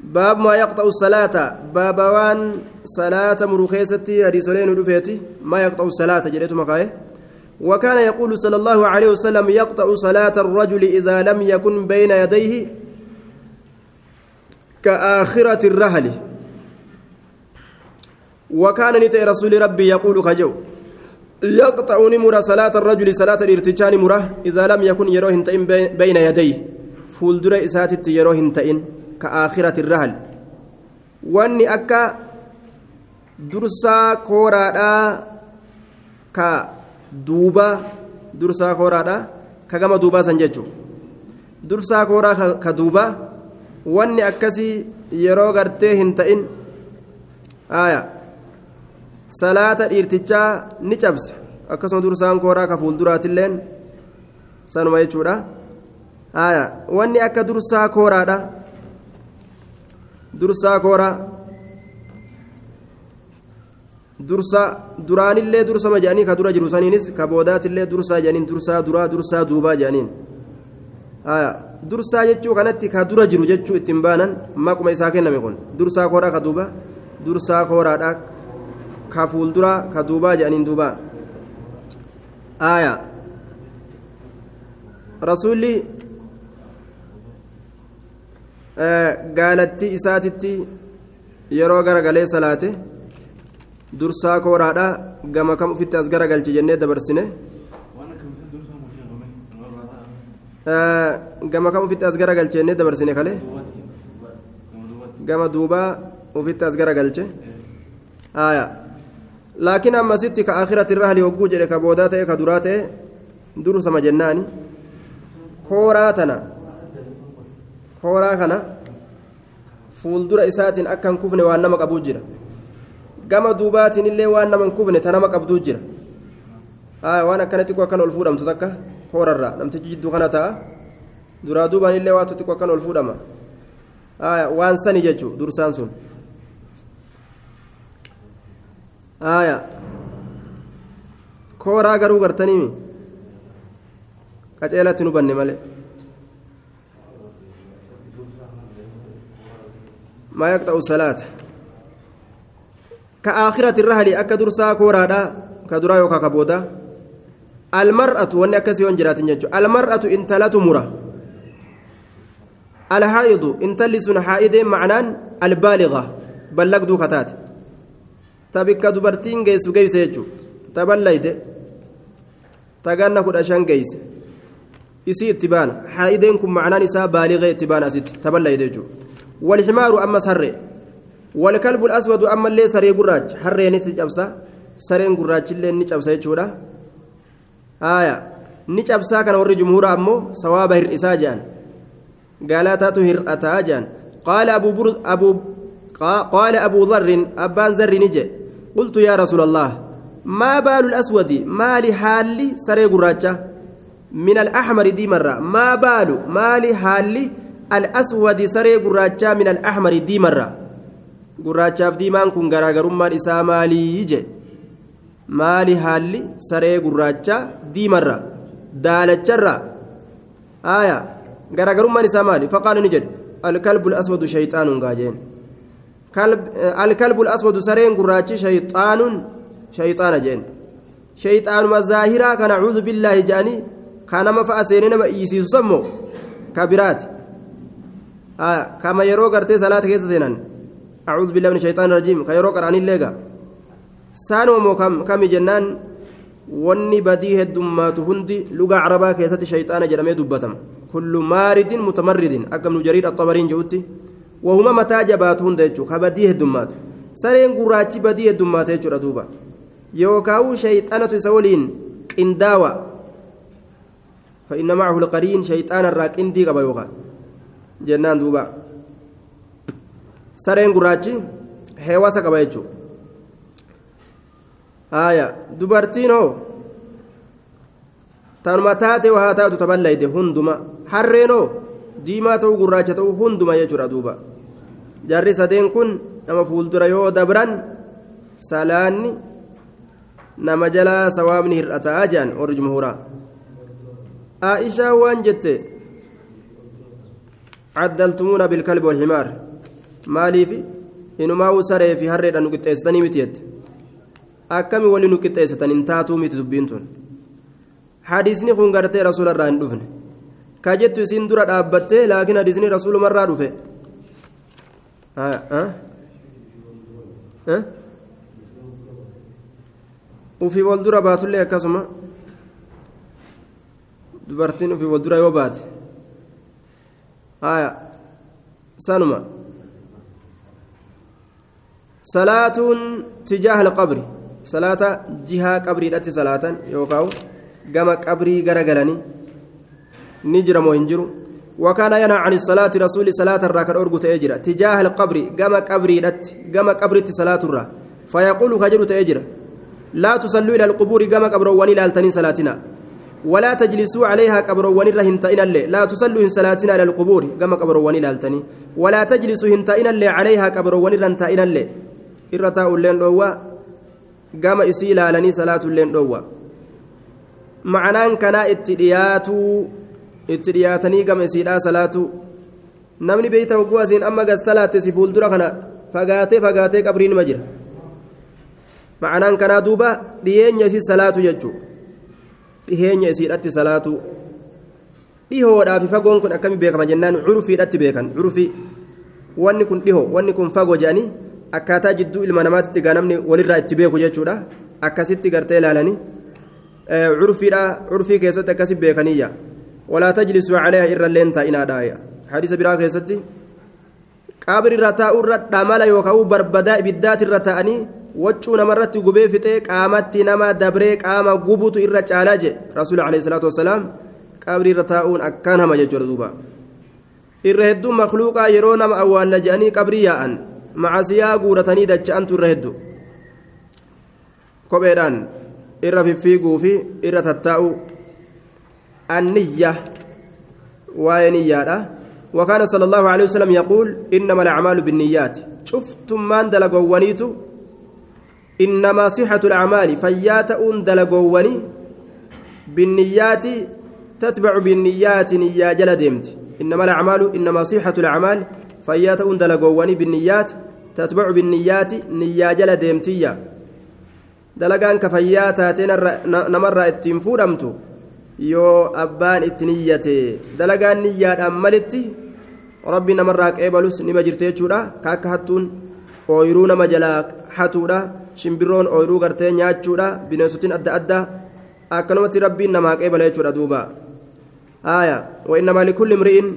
باب ما يقطع الصلاة باب وان صلاة مروخيستي حديثين ودفيتي ما يقطع الصلاة جريت مكاي وكان يقول صلى الله عليه وسلم يقطع صلاة الرجل إذا لم يكن بين يديه كآخرة الرهل وكان نتي رسول ربي يقول كجو يقطع نمر صلاة الرجل صلاة الارتجان مره إذا لم يكن يروه بين يديه فولدر إساتت يروه تئن كآخرة الرهل واني أكا ka duuba dursaa kooraadhaa ka gama duubaa san jechuun dursaa kooraa ka duubaa wanni akkasii yeroo gartee hin ta'in aayaa salaata dhiirtichaa ni cabsa akkasuma dursaan kooraa ka fuulduraatilleen sanuma jechuudha aayaa wanni akka dursaa kooraadha dursaa kooraa. dursa duraanillee dursama jedhanii ka dura jiru saniinis ka boodaatillee dursaa jedhaniin dursaa duraa dursaa duubaa jedhaniin dursaa jechuu kanatti ka dura jiru jechuu ittiin baanan maquma isaa kenname kun dursaa kooraa ka duuba dursaa kooraadha ka fuulduraa ka duubaa jedhaniin duubaa aayaa rasuulli gaalattii isaatitti yeroo garagalee salaate. dursaa kooraadha gama kam ufitti as garagalche jennee dabarsine gama kam ufitti as garagalche jennee dabarsine kale gama duubaa ufitti as garagalche aya laakiin ammasitti ka akhiratti irra hali hogguu jedhe ka boodaa ta'e ka duraa ta'e dursama jennaani kooraa tana kooraa kana fuuldura isaatiin akka hin kufne waan nama qabuu jira gama duubaatiin illee waan nama hin kufne ta nama qabduu jira waan akkanatti xiqqoo akkan ol fuudhamtu takka koorarraa namtichi jidduu kana ta'a duraa duubaan illee waan xiqqoo akkan ol fuudhama waan sani jechuu dursaan sun kooraa garuu gartaniimi qaceelatti nu banne malee. Maa yaqxa'u salaata? كآخرة الرهل أكا درسا كورادا كدرا يوكا كبودا المرأة وأن أكسي ونجرات نجو المرأة إن تلت مرة الحائض إن تلسن حائد معنان البالغة بلغ دو كتات تبك دبرتين جيس جيس يجو تبليد تغنى كل أشان جيس isi ittibaan haa'ideen kun macnaan isaa baaliqee ittibaan asitti taballayde jechuudha walximaaru amma sarree والكلب الأسود أما اللي سري قراج حرين نجبسا سرين قراج اللي نجبسا يجودا آية نجبسا كان وري جمهور أمو صواب هرئسا جان قالاتاتو هرأتا جان قال أبو بر أبو قال أبو ذر أبان ذر نجي قلت يا رسول الله ما بال الأسود ما لحالي سري قراجة من الأحمر دي مرة ما بال ما لحالي الأسود سري قراجة من الأحمر دي مرة gurraachaaf diimaan kun garaagarummaan isaa maalii je maali haalli saree gurraachaa diimarra daalacharra aya garaagarummaan isaa maali faqaala ni jedhe alkalbu aswadu shayxaanuun gaajeen alkalbu aswadu sareen gurraachi shayxaanuun shayxaana jeen shayxaanuma zaahiraa kan acuudu billaahi je'anii ka nama fa'a seenee nama iyyisiisu sammoo ka biraati kama yeroo gartee salaata keessa seenan أعوذ بالله من الشيطان الرجيم كيرو قرآن الليغا سانو مو كم كم جنان wanni badii heddummaatu hundi lugaa carabaa keessatti shayxaana jedhamee dubbatama kullu maaridin mutamarridin akkam nu jariir axabariin badii heddummaatu sareen gurraachi badii heddummaata jechuudha duuba yookaan shayxaanatu isa waliin qindaawa fa'inna macahu lqariin shayxaana irraa qindii qaba yookaan jennaan duuba sareen gurraachi heewasa qaba jechuudha. haya dubartiin hoo tanuma taate haa taatu taballayde hunduma harreen hoo diimaa ta'uu gurraacha ta'uu hunduma jechuudha duuba jarri sadeen kun nama fuuldura yoo dabran salaanni nama jalaa sawaabni hir'ataa jedhan warri jumhuraa aa'ishaa waan jette caddaltumuuna bilkalbi walhimaar maaliifi inumaa usaree fi harreedha nu miti jette? Akkami wali nu qixxeessitan hin taatuu miti dubbiin tun? Hadiisni kun gartee rasuula irraa hin dhufne. Ka jettu isiin dura dhaabbattee laakiin hadiisni rasuulumarraa dhufe. ها ها وفي والدرا باتولي أكاسما dubartiin ofii wal dura yoo baate haya sanuma salaatuun tijaaha alqabri salaata jihaa qabriidhatti salaatan yookaan gama qabrii garagalanii ni jira moo hin jiru وكان ينهى عن الصلاة رسول صلاة الراكن أرجو تأجر تجاه القبر جما قبري لت جما قبري صلاة الرا. فيقول كجر تأجر لا تصلوا إلى القبور جما قبر وني لألتني صلاتنا. ولا تجلسوا عليها قبروان الرهنتين اللي. لا تصلوا إن صلاتنا على القبور كما قبروان الالتني ولا تجلسوا هنتين اللي عليها قبروان الرهنتين اللي. إرتاء اللين دوا. قام إسيلا لني صلاة اللين دوا. معناه كان اتدياتو itti dhiyaatanii gama isiidhaa salaatu. Namni beeyta hogguu asiin amma gad salaatte si fuuldura kana fagaatee fagaatee qabriin ma jira. Macanaan kanaa duuba dhiyeenya isii salaatu jechuu dhiyeenya isiidhatti salaatu. Dhihoodhaaf fagoon kun akkami beekama jennaan curfiidhatti beekan. Curfi wanni kun dhihoo wanni kun fagoo jedhanii akkaataa jidduu ilma namaatitti gaa namni walirraa itti beeku jechuudha. Akkasitti gartee ilaalanii eh, curfiidha curfii keessatti akkasi beekaniyya tajlisuu caleeha irra leen taa'inaadhaaya hadiisa biraa keessatti qaabri irra taa'urra dhamala yookaan barbadaa ibiddaati irra ta'anii waccuu namarratti gubee fixee qaamatti nama dabree qaama gubutu irra caalaa je rasuul alayhi salaatu wasalaam qabrii irra taa'uun akkaan hama jechuudha duuba irra hedduu makluuqaa yeroo nama awwaalla je'anii qabrii yaa'an macasiyaa guuratanii dacha'antu irra heddu kopheedhaan irra fiffiiguu fi irra waa'ee niyyaadha وكان صلى الله عليه وسلم يقول إنما الأعمال بالنيات. شفتم من دلقوانيتو إنما صحة الأعمال. فيات دلقواني بالنيات تتبع بالنيات نيا جل إنما الأعمال إنما صحة الأعمال. فيات دلقواني بالنيات تتبع بالنيات نيا جل ديمتية. دلقان كفياتاتين نمر إتين فورمتو. Yoo abbaan itti niyyate dalagaan niyyaadhaan malitti rabbi namarraa qeebalus nima jirte jechuudha. Ka akka hattuun ooyiruu nama jalaa hatuudha. Shimbirroon ooyiruu gartee nyaachuudha. Bineensotiin adda addaa akkanumatti rabbiin namaa qeebala jechuudha duuba. Haaya wainnamaa likulli imri'in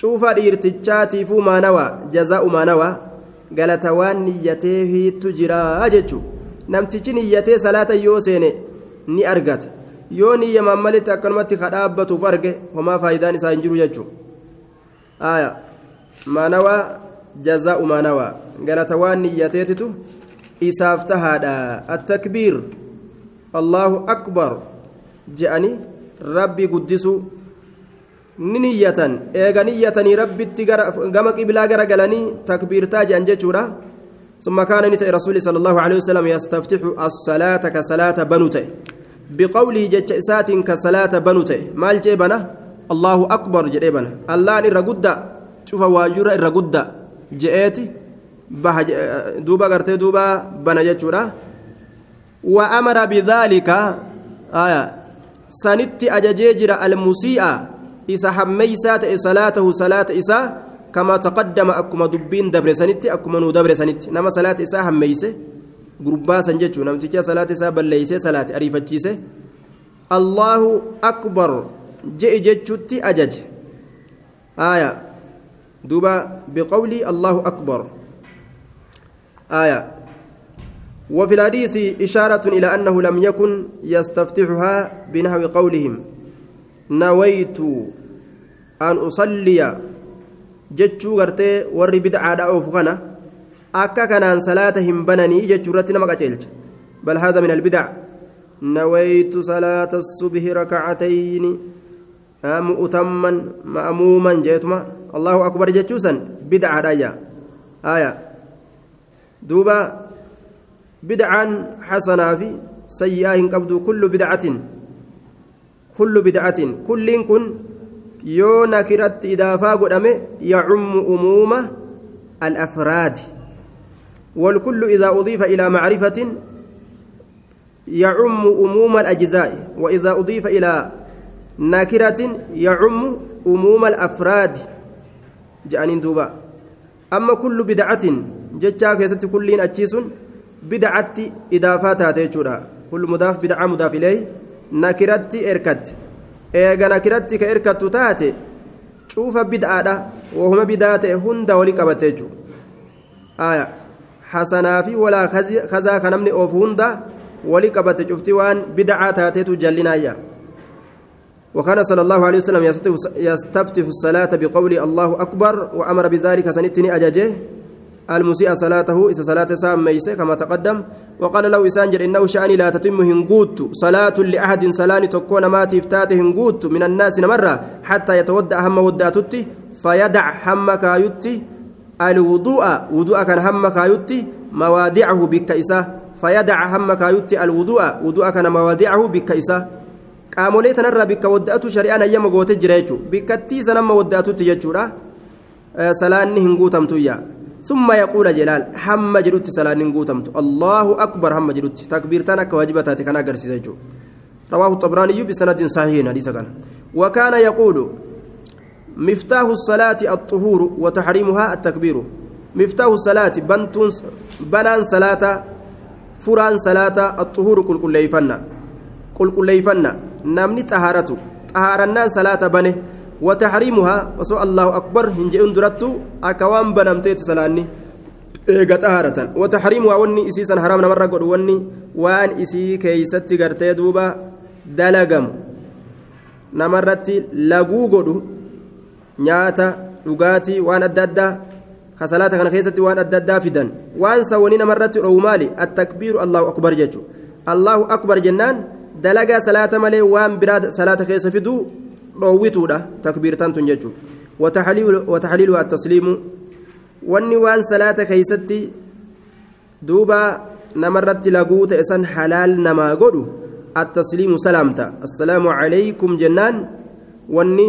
cuufa dhiirtichaatiifuu maanawaa jazaa'u maanawaa galata waan niyyatee hiittu jiraa jechuu namtichi niyyatee salaata yoo seene ni argata yoo niyyamaan malitti akkanumatti kadhaabbatuuf arge homaa faayidaan isaa hin jiru jechuudha maanawaa jazaa'u maanawaa galata waan niyyateetitu isaaf tahaadha attakbiir allahu akbar je'anii rabbi guddisu ni niyyatan eega niyyatanii rabbitti gama qiblaa gara galanii takbiirtaa je'an jechuudha ثم كان نتأ رسول صلى الله عليه وسلم يستفتح الصلاة كصلاة بنوته بقوله جت إسات كصلاة بنوته مال جيبنا الله أكبر جيبنا الله إرقدا شوف واجر إرقدا جئتي؟ بها دوبا قرتي دوبا بنا جتشورا وأمر بذلك آية. سنت أججيجر المسيء إسا حميسات صلاته صلاة إسا. كما تقدم أكما دبين دبر سنت أكما نو دبر سنت نما صلاة إسا حميسه gurbaa san jechuun namticha salaata isaa balleeysee salaate ariifachiise allahu akbar je'i jechutti ajaje aya duuba biqawli allahu akbar aya وفي الحديث إشارة إلى أنه لم يكن يستفتحها بنحو قولهم نويت أن أصلي جتشو غرتي ور بدعة أو فكنا akka kanaan salaata hin bananii jechuu irratti nama qaceelcha bal haadha min albidac nawaytu salaata subhi rakacatayni mu'utamman ma'muuman jeetuma allahu akbar jechuusan bidcaadhaya aya duuba bidcaan xasanaa fi sayyi'aa hin qabdu kullu bidcatin kullu bidcatin kulliin kun yoo nakiratti idaafaa godhame yacummu umuuma alafraadi والكل إذا أضيف إلى معرفة يعم أموم الأجزاء وإذا أضيف إلى نكرة يعم أموم الأفراد. جانين دوبا. أما كل بدعة جتشا كيست كلين أتشيس بدعة إضافات هاتيجورا كل مضاف بدعة مضاف إليه. نكرة إركت. إيغا نكرة كإركت تاتي. شوف بدعة وهما بدعة هند ولي قبتيجو آية. كذا كنمني أوف هند ولي قبت شفتي وان بدعة تاتيتو جلنايا وكان صلى الله عليه وسلم يستفتح الصلاة بقول الله أكبر وأمر بذلك سنتني أجاجه. المسيء صلاته إذا صلاة سام ميسة كما تقدم. وقال له إسانجر إنه شأني لا تتم هنقوت. صلاة لأحد سلاني تكون ما تفتات هنقوت من الناس مرة حتى يتودع هم وداتتي فيدع هم كايتي الوضوء وضوء كان هم كايتي موادعه بكيسة فيدع هم كايتي الوضوء وضوء كان موادعه بكيسة goote jira jechuudha bikkattii sanamma wadda'atutti jechuudha salaanni hin guutamtuyya summa yaquula jelaal hamma jedhutti salaanni hin guutamtu allahu akbar hamma jedhutti takbiirtaan akka waajiba taate kan agarsiisa jechuudha رواه الطبراني بسند صحيح كان وكان يقول مفتاح الصلاة الطهور وتحريمها التكبير مفتاح الصلاة بنتون بنان صلاة فران صلاة الطهور يفنى كل كل يفنى namni xahaaratu xahaarannaan salaata bane wataxriimuhaa osoo allahu akbar hin jedhin durattu akka waan banamteeti salaanni eega xahaaratan wataxriimuhaa wanni isiisan haraam namarra godhu wanni waan isii keeysatti gartee duuba dalagamu namarratti laguu godhu nyaata dhugaatii waan adda addaa ka salaata kana keessatti waan adda addaa fidan waan sawwanii namarratti dhowu maali attakbiiru allahu akbar jechu allahu akbar jennaan dalagaa salaata malee waan biraa salaata keessa fiduu dhoowwituudha takbiirtaan tun jechuudha wataxaliilu attasliimu wanni waan salaata keeysatti duuba namarratti laguu ta'e san halaal namaa godhu attasliimu salaamta assalaamu calaykum jennaan wanni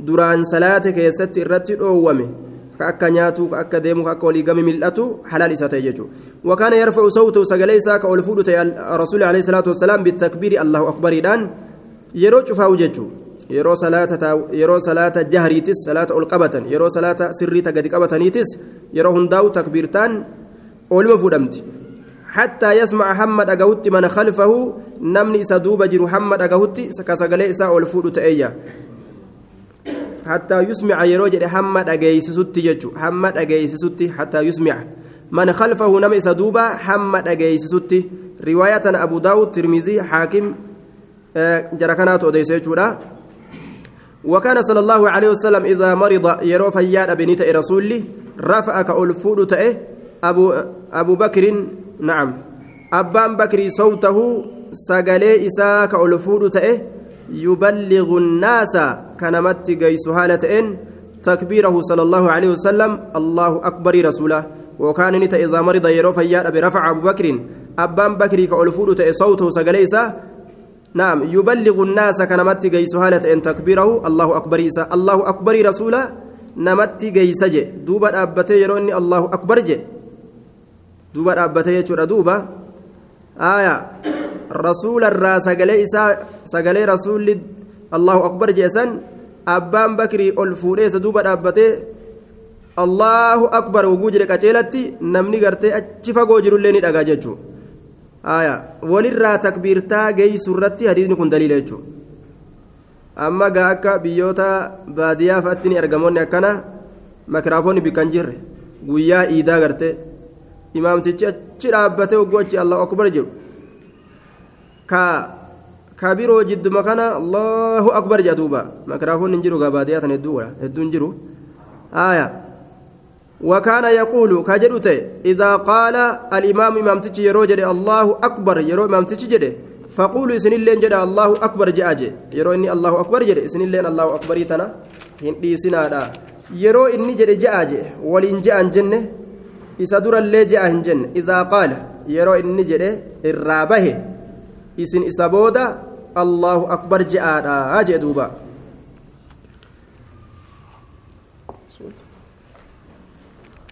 duraan salaata keessatti irratti dhoowwame ka akka nyaatu ka akka deemu ka akka waliigame mil'atu halaal isa ta'e jechuudha. وكان يرفع صوته سجلي ساك والفود الرسول عليه الصلاة والسلام بالتكبير الله أكبر دان يرو شفاو ججو يرو صلاة يرو صلاة جهريتس صلاة القبة يرو صلاة سريتا قد قبتنيتس يرو هنداو تكبيرتان أولم فودمت حتى يسمع حمد أجاوت من خلفه نمني سدوب جرو حمد أجاوت كسجلي سا والفود تأيا يسمع يرو جري حمد أجيس ستي ججو. حمد أجيس ستي حتى يسمع. من خلفه نم سدوبا حمد أجيس ستي رواية أبو داود ترمذي حاكم جركنات أديس جودا وكان صلى الله عليه وسلم إذا مرض يرو فياد بنيت رسولي رفع كألفود تأه. أبو أبو بكر نعم. أبان بكر صوته سجلي إساء كألفود تأه. يبلغ الناس كنمت جيس هالتين تكبيره صلى الله عليه وسلم الله أكبر رسوله. وكان نت إذا مرض يرو فياد برفع أبو بكر. أبان بكر كألفود تأه صوته سجلي إساء نعم يبلغ الناس كنمت جيس هالة إن تكبيره الله أكبر إسا الله أكبر رسولا نمت جيس جي. دوبا أبتي يروني الله أكبر جي. دوبا أبتي يجور دوبا. آية. رسول الراس سقلي إسا سقلي رسول الله أكبر جيسان أبان بكري ألفوليس دوبا أبتي الله أكبر وجوجر كتيلتي نمني قرتي أتشفا جوجر الليني أجاججو aya walirraa takbiirtaa geeysu irratti hadiisni kun daliila jechuudha amma gaa akka biyyoota baadiyyaa fa'aatti ni argamoonni akkana makiraafoonni bikkan jirre guyyaa iidaa gartee imaamtichi achi dhaabbatee hogguu achi allahu akbar jedhu ka biroo jidduma kana allahu akbar jedha duuba. Makiraafoonni hin jiru gaa baadiyyaa tan hedduun jiru. Aya وكان يقول كجدت إذا قال الإمام إمام تجي يروجد الله أكبر يرو إمام تجي جده فقولوا سن اللين جد الله أكبر جاء يرو إني الله أكبر جد سن اللين الله أكبر تنا هندي سنادا يرو إني جد جاء ولين جاء جنة إسدر اللي جاء جنة إذا قال يرو إني جد الرابه إسن إسبودا الله أكبر جاء أجدوبا